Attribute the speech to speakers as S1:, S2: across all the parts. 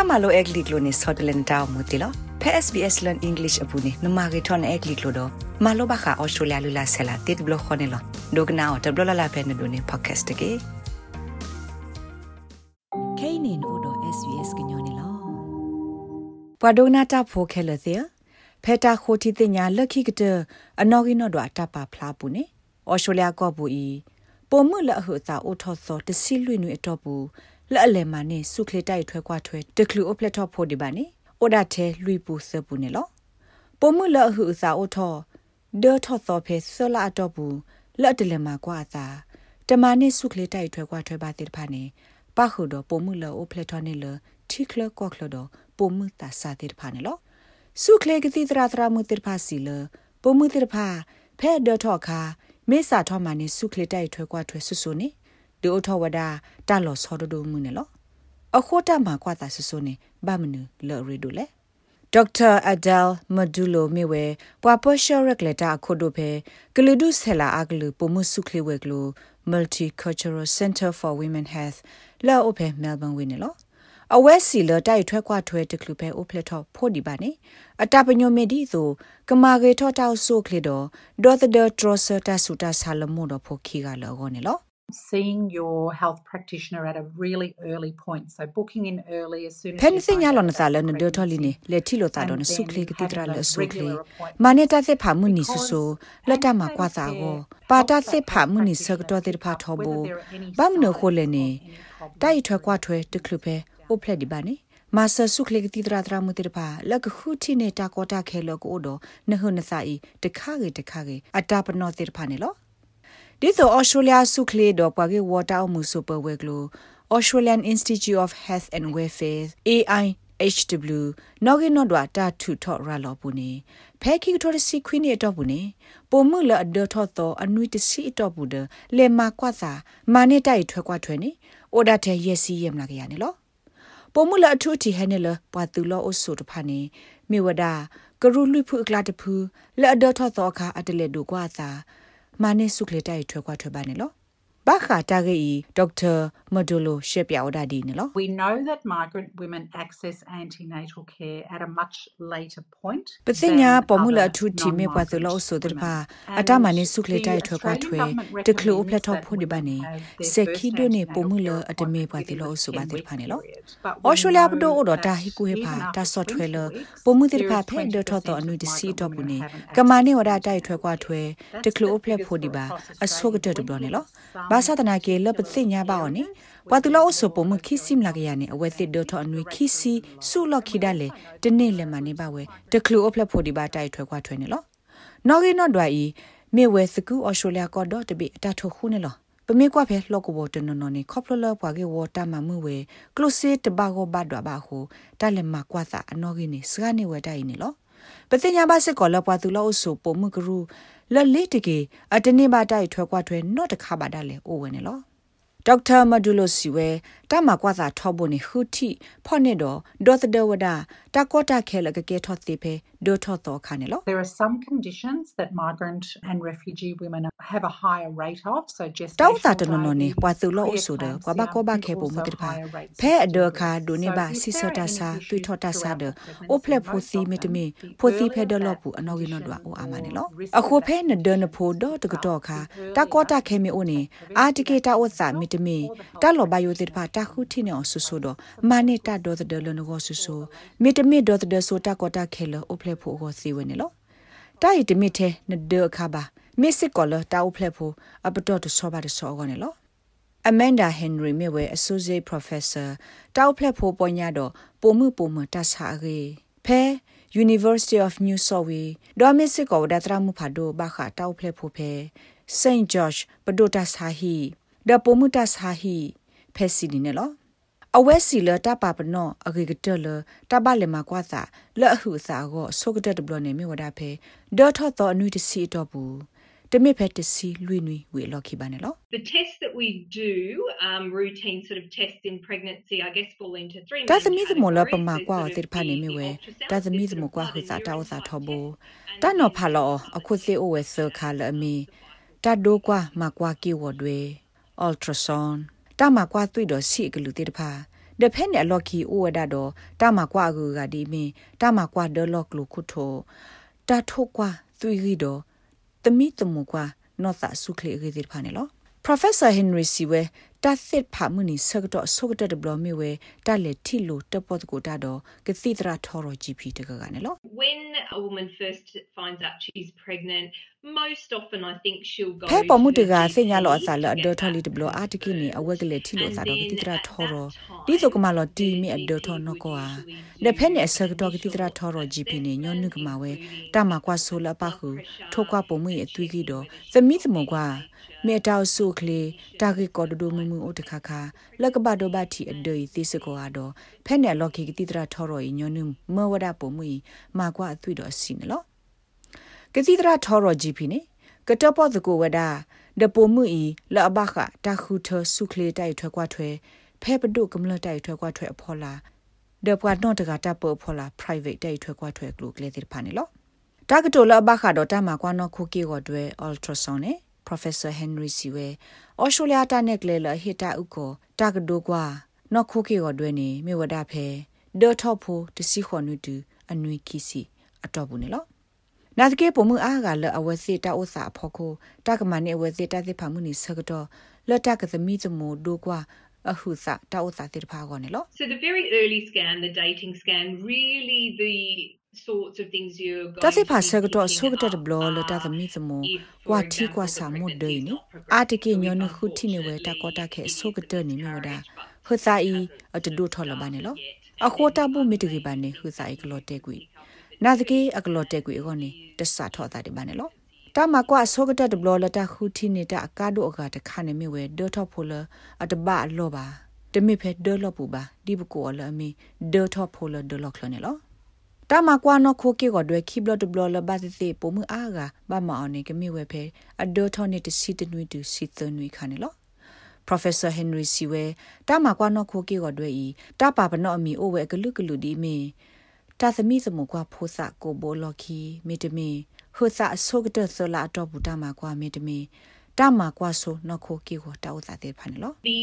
S1: တာမလိုအက်ကလစ်လိုနေဆော့တလန်တောင်းမူတီလောဖဲ SBS learn english အပူနေနမဂီထွန်အက်ကလစ်လိုတော့မလိုဘခါအော်စတြေးလျလူလာဆလာတစ်ဘလခွန်နေလောဒိုကနာတဘလလာဖဲနေဒိုနေ podcast တကေိ
S2: နေနိုဒ SBS ကညောနေလော
S1: ပဝဒိုနာတာဖိုခဲလသေဖဲတာခိုတီတင်ညာလက်ခိကတအနော်ဂီနော်ဒွာတပါဖလားပူနေအော်စတြေးလျကောပူဤပုံမှုလအဟုသာအိုထောသောတစီလွိနွေအတော့ပူ လက်အလဲမနဲ့စုခလတိုက်ထွဲကွာထွဲတကလူအပလက်တော့ဖို့ဒီပါနေအိုဒါတဲလွိပူစပူနေလောပုံမှုလအဟုသာအိုထောဒေါ်ထောသောဖဲဆလာအတော့ပူလက်တလဲမကွာသာတမနဲ့စုခလတိုက်ထွဲကွာထွဲပါတိတဖာနေပခုတော့ပုံမှုလအိုဖလက်တော့နေလထိခလကော့ခလတော့ပုံမှုတာစာတိတဖာနေလောစုခလေကတိတရာတရာမှုတိတဖာစီလပုံမှုတိတဖာဖဲဒေါ်ထောခါမေစာထောမနေစုခလေတိုက်ထွဲကွာထွဲဆွဆွနေ ဒိုထောဝဒါတာလောဆောဒဒိုမှုနေလောအခိုတာမှာကွာတာဆဆနေဘာမနူလော်ရီဒိုလေဒေါက်တာအဒယ်မဒူလိုမီဝဲပွာပရှရက်လက်တာခုဒိုဖေဂလူဒုဆလာအဂလူပမှုစုခလီဝဲဂလူ Multicultural Center for Women Health လာအိုဖေမဲလ်ဘန်ဝင်းနော်အဝဲစီလတိုက်ထွက်ခွာထွဲတကလူပဲအိုဖလက်တော့ဖို့ဒီပါနေအတပညိုမီဒီဆိုကမာဂေထောတောက်ဆိုခလီတော့ဒေါ်သဒထရဆတာဆူတာဆာလမိုတော့ဖို့ခီကလောကောနေလော
S3: seeing your health practitioner at a really early point so booking in early as soon as
S1: pen se nya lo na la na do tholi ni le thi lo ta do na su kle ki tra le su kle ma ne ta se pha mu ni su su la ta ma kwa sa go pa ta se pha mu ni sa to te pha tho bo ba mu no kho le ni tai thwa kwa thwe te khlu phe o phle di ba ni မာဆာဆုခလေကတိတရာတရာမူတိတပါလကခုတီနေတာကောတာခဲလောကိုဒနဟနစာဤတခါကေတခါကေအတာပနောတိတဖာနေလော ဒီဆို Australia စုခလေတော့ပွားကေဝါတာအမှုစပဝဲကလို Australian Institute of Health and Welfare AI HW နော်ဂီနော်ဒွာတာထူထော့ရလောပူနေဖဲခိထော်စီခွင်းနေတော့ပူနေပုံမှုလအဒထော့တော့အနွိတစီတော့ပူတယ်လေမာကွာစာမာနေတိုက်ထွဲကွာထွဲနေအိုဒါတဲ့ရက်စီရမလာကြရနေလောပုံမှုလအထူတီဟဲနေလပွာတူလောအဆုတဖာနေမြေဝဒကရုလွိဖုအကလာတဖူလအဒထော့တော့ခါအတလေဒူကွာစာ မာနေစုကလေတိုက်ထွက်ခွာထွက်ပါနေလို့ ဘာခါတာဂေဤဒေါက်တာမဒိုလိုရှေပြောဒါဒီနော်
S3: We know that migrant women access antenatal care at a much later point
S1: ပသိညာပေါ်မူလာထူတီမေပွားသလို့ဆိုတဲ့ပါအတမနေစုကလေတိုက်ထွက်ခွာထွဲတကလိုဖလက်တော့ဖို့ဒီပါနေစက်ခီဒိုနေပေါ်မူလာအတမေပွားသလို့ဆိုပါတဲ့ပါနေလို့အော်စတြေးလျဘဒိုအော်တာဟီကူဟေပါတာဆော့ထွဲလပေါ်မူတဲ့ပါဖဲဒတ်တော့အနွေတစီတော့ဘူးနေကမာနေဝဒတိုက်ထွက်ခွာထွဲတကလိုဖလက်ဖို့ဒီပါအဆုကတဲ့ဘလို့နေလို့ဘာသာတနာကေလပသိညာပါောနိပတူလောဆပမခိစိမလာကရနေအဝဲစစ်ဒတ်အနွေခိစီဆုလခိဒလေတနေ့လက်မနေပါဝဲတကလူအဖလက်ဖို့ဒီပါတိုက်ထွဲခွာထွဲနေလောနော်ဂီနော်ဒွိုင်မေဝဲစကူအော်စတြေးလျကောတော့တပိအတထုခုနေလောပမေကွာဖဲလော့ကဘောတနနော်နေခေါပလလပွားကေဝတာမမှုဝဲကလုစီတဘာကိုဘတ်ဒွာဘာဟုတလည်းမကွာသာအနော်ဂီနေစကနေဝဲတိုင်နေလောပသိညာဘစစ်ကောလပွားသူလောဆူပုံမှုကရူ လလေးတကေအတနေပါတိုက်ထွဲကွာထွဲနော့တခါပါဒါလေအိုဝဲနေလောဒေါက်တာမဒူလိုစီဝဲ တမကွာသာထောဖို့နေဟူတီဖော့နေတော့ဒေါ်သဒဝဒတာကောတာခဲလကကေထောတိဖေဒိုထောတော့ခါနေလော
S3: There are some conditions that migrant and refugee women have a higher rate of so just
S1: တောက်တာတနနနေပွာသူလို့ဆိုတော့ကွာဘကောဘခဲပုံမတိဖာဖဲအဒခါဒိုနေပါစီစတာစာတွေထောတာစာဒအိုဖလက်ဖိုစီမီတမီဖိုစီဖဲဒလော့ပူအနော်ကင်းတော့အိုအာမနေလောအခုဖဲနဒနဖိုတော့တကတော့ခါတာကောတာခဲမီအိုနေအာတကေတာဝတ်စာမီတမီတာလောဘယိုတိဖာတာခုတီနေဆူဆူတော့မာနေတာဒေါ်ဒလနကိုဆူဆူမီတမီဒေါ်ဒဆိုတာကောတာခဲလောအိုဖလက်ဖိုကိုစီဝနေလောတာရီတမီထဲနဒခါပါမစ်စစ်ကောလတာအိုဖလက်ဖိုအပတော့တဆောပါတဆောကောနေလော Amanda Henry မြေဝဲ Associate Professor တောက်ဖလက်ဖို့ပေါ်ညတော့ပုံမှုပုံမှုတဆာရေဖဲ University of New South Wales ဒေါ်မစ်စစ်ကောဒါတရမှုဖာဒိုဘာခတောက်ဖလက်ဖို့ဖဲ St George ပဒိုတဆာဟီဒပုံမှုတဆာဟီ ဖဲစီဒီနေလောအဝဲစီလတပပနောအဂေကတလတပလေမကွာသာလအဟုစာကိုဆုကတတဘလနေမြဝဒဖဲဒေါ်ထော့တော်အနွိတစီတော့ဘူးတမိဖက်တစီလွိနွိဝေလော်ခိပါနေလော
S4: The tests that we do um routine sort of tests in pregnancy I guess fall into three
S1: တာသမီသမလပမာကွာတိဖာနေမြဝဲတာသမီသမကွာဟိစာတောစာထောဘူတာနော်ဖာလောအခုစေအိုဝဲဆခါလအမီတာဒိုကွာမကွာကီဝတွေ ultrasound တာမကွာတွေ့တော့စီကလူတိတဖာဒဖက်နဲ့လော်ကီအိုဝဒါတော့တာမကွာကူကဒီမင်းတာမကွာဒလော့ကလူခုထိုတာထိုကွာသွီရီတော့တမိတမကွာနော့သာဆုခလေရီဒီဖာနေလော Professor Henry Siwe တာသစ်ဖာမှုနီဆကတော့ဆုကတဲ့ဘလမီဝဲတာလေတီလိုတပတ်ကိုတာတော့ကတိတရာထော်ရ GP တကကနေလော
S4: When a woman first finds out she's pregnant most often I think she'll go
S1: ဖဲပေါ်မှုတကစညာလောအစာလအဒထော်လီတဘလအာတကိနေအဝက်ကလေတီလိုစာတော့ကတိတရာထော်ရဒီဆိုကမလောတီမီအဒထော်နကောအာလက်ဖဲနဲ့ဆကတော့ကတိတရာထော်ရ GP နေညောနုကမဝဲတာမကွာဆိုလပခုထိုကွာပုံမှုရဲ့အသွေးကြီးတော့သမီးသမကွာမေတောက်ဆုခလေတာဂီကောဒဒိုမမှုအိုတခါခါလက်ကဘဒိုဘတီအဒိသီစကောအတော့ဖဲနဲ့လော်ကီကတိတရာထော်ရညောနုမဝဒပုံမှုမာကွာအသွေးတော့စီနော်ကတိတရာထော်ရ GP နေကတပေါ်သကိုဝဒါဒပိုမှုဤလအဘခတာခုထဆုခလေတိုက်ထွဲကွာထွဲဖဲပဒုကမလတိုက်ထွဲကွာထွဲအဖော်လာဒပွားတော့တကတပ်ပေါ်ဖော်လာ private တိုက်ထွဲကွာထွဲကလုကလေတိဖာနေလောတာကတိုလဘခတော့တမကွာနော်ခုကေကိုတွဲ ultrasound နဲ့ Professor Henry Siwe Australia ta nek le la hita uko ta gdo kwa no khu ke go dwe ni me wada phe de thop pho de si khon nu tu anui ki si အတော့ဘူးနော်နာတကေပုံမှုအားကလအဝစီတာဥစာဖောခိုတာကမနေဝစီတာသိဖာမှုနိစကတော့လတကသမီသမဒိုကွာအဟုစာတာဥစာတိဖာကောနေလော
S4: So the very early scan the dating scan really the sorts of things you're going
S1: တသိဖာဆကတော့ဆုကတဲ့ဘလောလတာသမီသမကွာတီကွာစာမှုဒိနေအာတကေညောနခုတီနေဝဲတာကောတာခဲဆုကတဲ့နေမျိုးဒါဟွစာဤအတဒုထော်လပါနေလောအခိုတာဘူးမီတကြီးပါနေဟွစာဤကလောတဲကွီနာတကေအကလောတဲကွီအကောနေတဆာထော်တာဒီပါနေလောတာမကွာဆောကတဲ့ဘလောလတာခုတီနေတာအကားတို့အကတခါနေမြဝဲဒေါ်ထော်ဖိုလအတဘအလောပါတမိဖဲဒေါ်လောပူပါဒီဘကိုအလအမီဒေါ်ထော်ဖိုလဒေါ်လောကလနေလော တာမကွာနခိုကေကိုတွေခိဘလတ်ဘလလဘတ်စီပုံမှုအားကဘာမအောင်နေကမိဝဲဖဲအဒေါ်ထော်နေတစီတနွေတူစီသနွေခါနေလော Professor Henry Siwe တာမကွာနခိုကေကိုတွေဤတာပါပနောအမီအိုဝဲကလုကလုဒီမီတာသမီသမကွာဖိုးစကိုဘောလခီမီတမီဟွစာအဆုကတဆလာတော့ဘူတာမကွာမီတမီ တာမကွာဆိုနခိုကေကိုတာဥစာတဲ့ဖာနေလော
S4: The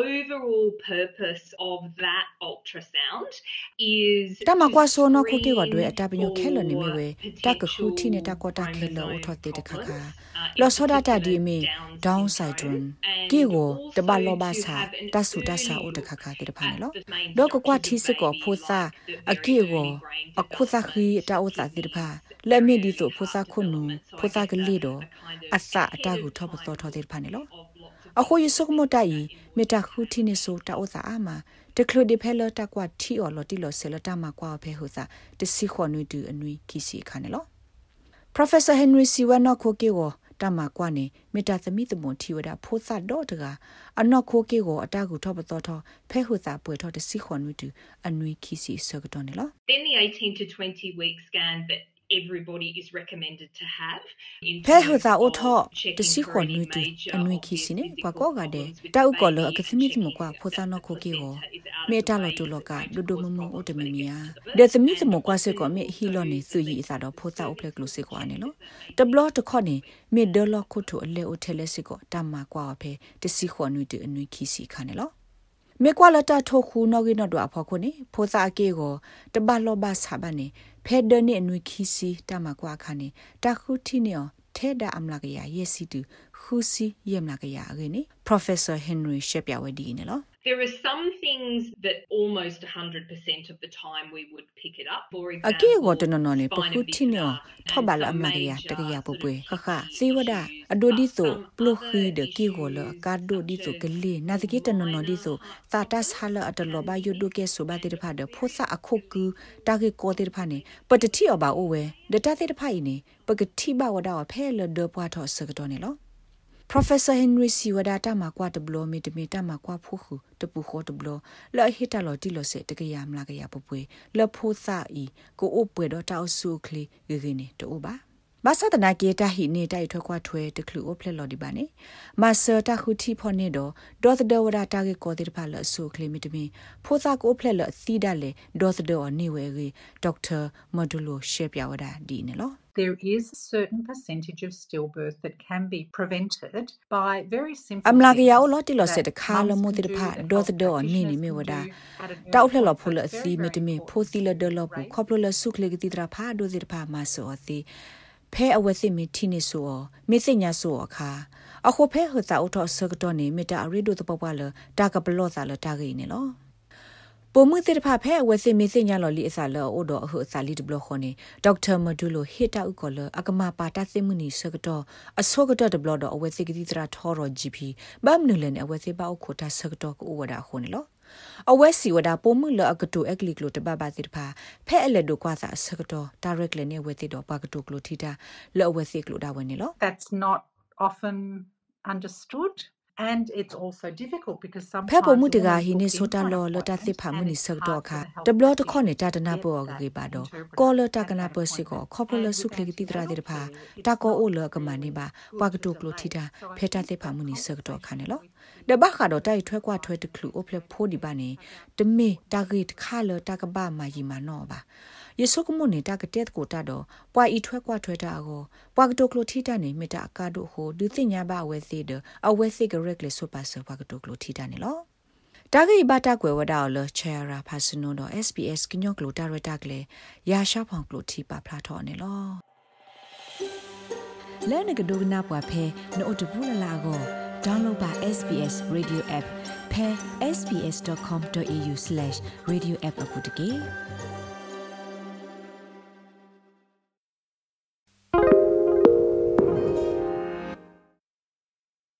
S4: overall purpose of that ultrasound is
S1: တာမကွာဆိုနခိုကေကိုတွေအတာပညိုခဲလနေမီဝဲတာကခုတီနေတာကောတာခဲလောထော်တဲ့တခါခါလောစောဒတာဒီမီ down syndrome ကေကိုတဘလောဘာစာတဆူတဆာအိုတခါခါတဲ့ဖာနေလောဒေါကကွာတီစကော ဖိုစာအကေကိုအခုစာခီတာဥစာတဲ့ဖာလက်မြင့်ဒီဆိုဖိုစာခုနူဖိုစာကလေးတော့အစအတာကိုထောပစောထောတဲ့ဖာနေလောအခုယဆုကမတိုင်မေတာခုတီနေဆိုတာဥစာအာမတကလိုဒီဖဲလတာကွာတီအော်လော်တီလော်ဆဲလတာမကွာဖဲဟိုစာတစီခွန်နွီတူအနွီခီစီခါနေလော Professor Henry Siwano Kokewo တမကွာနေမေတ္တာသမီးသမွန်ထီဝဒဖိုးစတော့တကအနော့ခိုကေကိုအတကူထောပတော်ထောဖဲဟုစာပွေထောတစီခွန်ဝီတူအနွီခီစီဆကတော့နေလော
S4: Then the 18 to 20 week scan that everybody is recommended to have
S1: ဖဲဟူသာအိုထောတစီခွန်နွီတူအနွီခီစီနေကွာကောကတဲ့တောက်ကောလအကသမီသမကွာဖိုသာနောခိုကေကိုမေတာလောတူလောကဒူဒူမမအိုတမီမီယာဒေသမီသမကွာစကောမေဟီလောနေသူရီအစားတော့ဖိုသာအိုဖလက်ကလုစကွာနေလို့တဘလတခေါနေမေဒလောခုထုအလေအိုထဲလက်စကောတ မကွာဖဲတစီခွန်နွီတူအနွီခီစီခါနေလို့မေကွာလတာထိုခုနော်ကိနော်တော့အဖို့ခုနေဖိုသာအကေကိုတဘလောဘဆာဘနေဖဲဒနေအနွေခီစီတမကွာခါနေတခုတီနေထဲဒါအမလာကရယစီတူခူစီယမလာကရအကေနေ Professor Henry ရှက်ပြဝဒီနေလော
S4: There are some things that almost 100% of the time we would pick it up. For example,
S1: အကေကိုတနနနေပခုတီနေထောဘလာအမလာကရတကရပပွေခခစေဝဒအဒိုဒီဆိုပလုခီဒကေကိုလကာဒိုဒီဆိုကလေးနာတကေတနနဒီဆိုသာတဆာလအတလောဘယုဒုကေဆိုဘာတိ Professor Henry Siwada ta ma kwa tblo mi tmi ta ma kwa phu khu tpu kho tblo la hita lo ti lo se te ka ya mla ka ya pwe la pho sa i ko o pwe do ta su kli ge ge ne to ba ဘာသာတနာကေတာဟိနေတိုက်ထွက်ခွာထွဲတကလူအိုဖလက်လော်ဒီပါနေမဆာတာခုတီဖော်နေတော့ဒေါသဒဝရတာကေကိုတိဖာလဆူကလီမီတမီဖိုသာကိုဖလက်လော်စီဒါလေဒေါသဒောနေဝဲရီဒေါက်တာမဒူလိုရှေပြဝဒဒီနေလော
S3: there is a certain percentage of stillbirth that can be prevented by very simple
S1: အမလာကရ
S3: things
S1: အောလတီလစ
S3: that
S1: တခါလ
S3: mums
S1: မ
S3: can
S1: တိ
S3: do,
S1: ဖာ
S3: that
S1: ဒေါ်
S3: health
S1: သဒေါ်နီနီ
S3: practitioners
S1: မေ
S3: can
S1: ဝဒ
S3: do at an
S1: တောက်
S3: early
S1: လှလ
S3: point.
S1: ဖလ
S3: So it's
S1: စီ
S3: very,
S1: မ
S3: very
S1: တမေ
S3: important
S1: ဖိုစီလဒလပူ
S3: Right.
S1: ခေါပလလဆုခလေကတိတရာဖာဒိုစီတဖာမဆောတိဖဲအဝသိမီတီနေဆိုမေစညာဆိုအခါအခုဖဲဟတာအော်ဆကတော့နေမတာရီဒိုတပပလတာကပလောသာလတာဂိနေလော ပုံမှုတဲ့ဖာဖဲအဝသိမေစညာလော်လီအစာလောအိုဒိုအဟအစာလီဒဘလခေါနေဒေါက်တာမဒူလိုဟီတာဥကောလအကမပါတာသိမှုနီဆကတော့အစောကတော့ဒဘလဒအဝသိကတိတရာထော်ရော GP ဘမ်နူလန်အဝသိပါအခိုတာဆကတော့ကိုဝဒါခုနေလောအဝဲစီဝဒပုံမှုလအကတူအကလီကလိုတပပတိတဖာဖဲအလက်ဒိုကွာသာဆကတော့ direct လည်းနေဝသိတော့ပါကတူကလိုထီတာလောအဝသိကလိုဒါဝင်နေလော
S3: That's not often understood. And it's also difficult because
S1: ဖဲ
S3: sometimes
S1: ပုံမှု
S3: a
S1: တက
S3: woman's
S1: ဟိနေ
S3: booked in
S1: ဆိုတာ
S3: for an
S1: လောလတာသိ
S3: appointment
S1: ဖာမှု
S3: and
S1: နိ
S3: it's
S1: ဆကတော့
S3: hard
S1: ခါ
S3: for the
S1: ဒ
S3: health
S1: ဘလတခေါနေ
S3: practitioner
S1: တာတနာ
S3: to
S1: ပေါ်
S3: get
S1: ကေ
S3: that
S1: ပါတော့
S3: interpreter
S1: ကောလတ
S3: at
S1: ကနာ
S3: that
S1: ပစီကော
S3: appointment.
S1: ခေါပလ
S3: And
S1: ဆု
S3: with
S1: ခလေကတိတရာတဲ့ဖာ
S3: antenatal care,
S1: တာ
S3: it's
S1: ကော
S3: not
S1: အိုလကမ
S3: really
S1: နေပါ
S3: good
S1: ပွားက
S3: to
S1: တုကလို
S3: delay.
S1: ထီတာ
S3: So I
S1: ဖဲတာ
S3: think
S1: သိဖာ
S3: that
S1: မှုနိဆကတော့ခါနေ
S3: conversation
S1: လော
S3: with
S1: ဒဘခါတော့တိုက်ထွဲကွာထွဲတခလူအဖလဖိုးဒီပါနေတမေတာဂိတ်ခါလတာကဘာမာကြီးမနောပါ ယေဆုကမုန်နေတာကတဲ့ကိုတာတော့ပွာဤထွဲကွာထွဲတာကိုပွာကတုကလိုထီတာနေမေတာအကာတို့ဟိုဒုသိညာဘအဝဲသေးတယ်အဝဲစိကရက်လေဆိုပါဆပွာကတုကလိုထီတာနေလောတာဂိဘတာကွယ်ဝဒါလချေရာဖာစနုံတော့ SPS ကညော့ကလိုတာရတာကလေရာရှာဖောင်ကလိုထီပါဖလာထော်နေလော
S2: လဲနကဒိုကနာပွားဖဲနို့တဘူးလလာကို download ပါ SBS radio app ဖဲ sbs.com.au/radioapp အပုတ်တကေ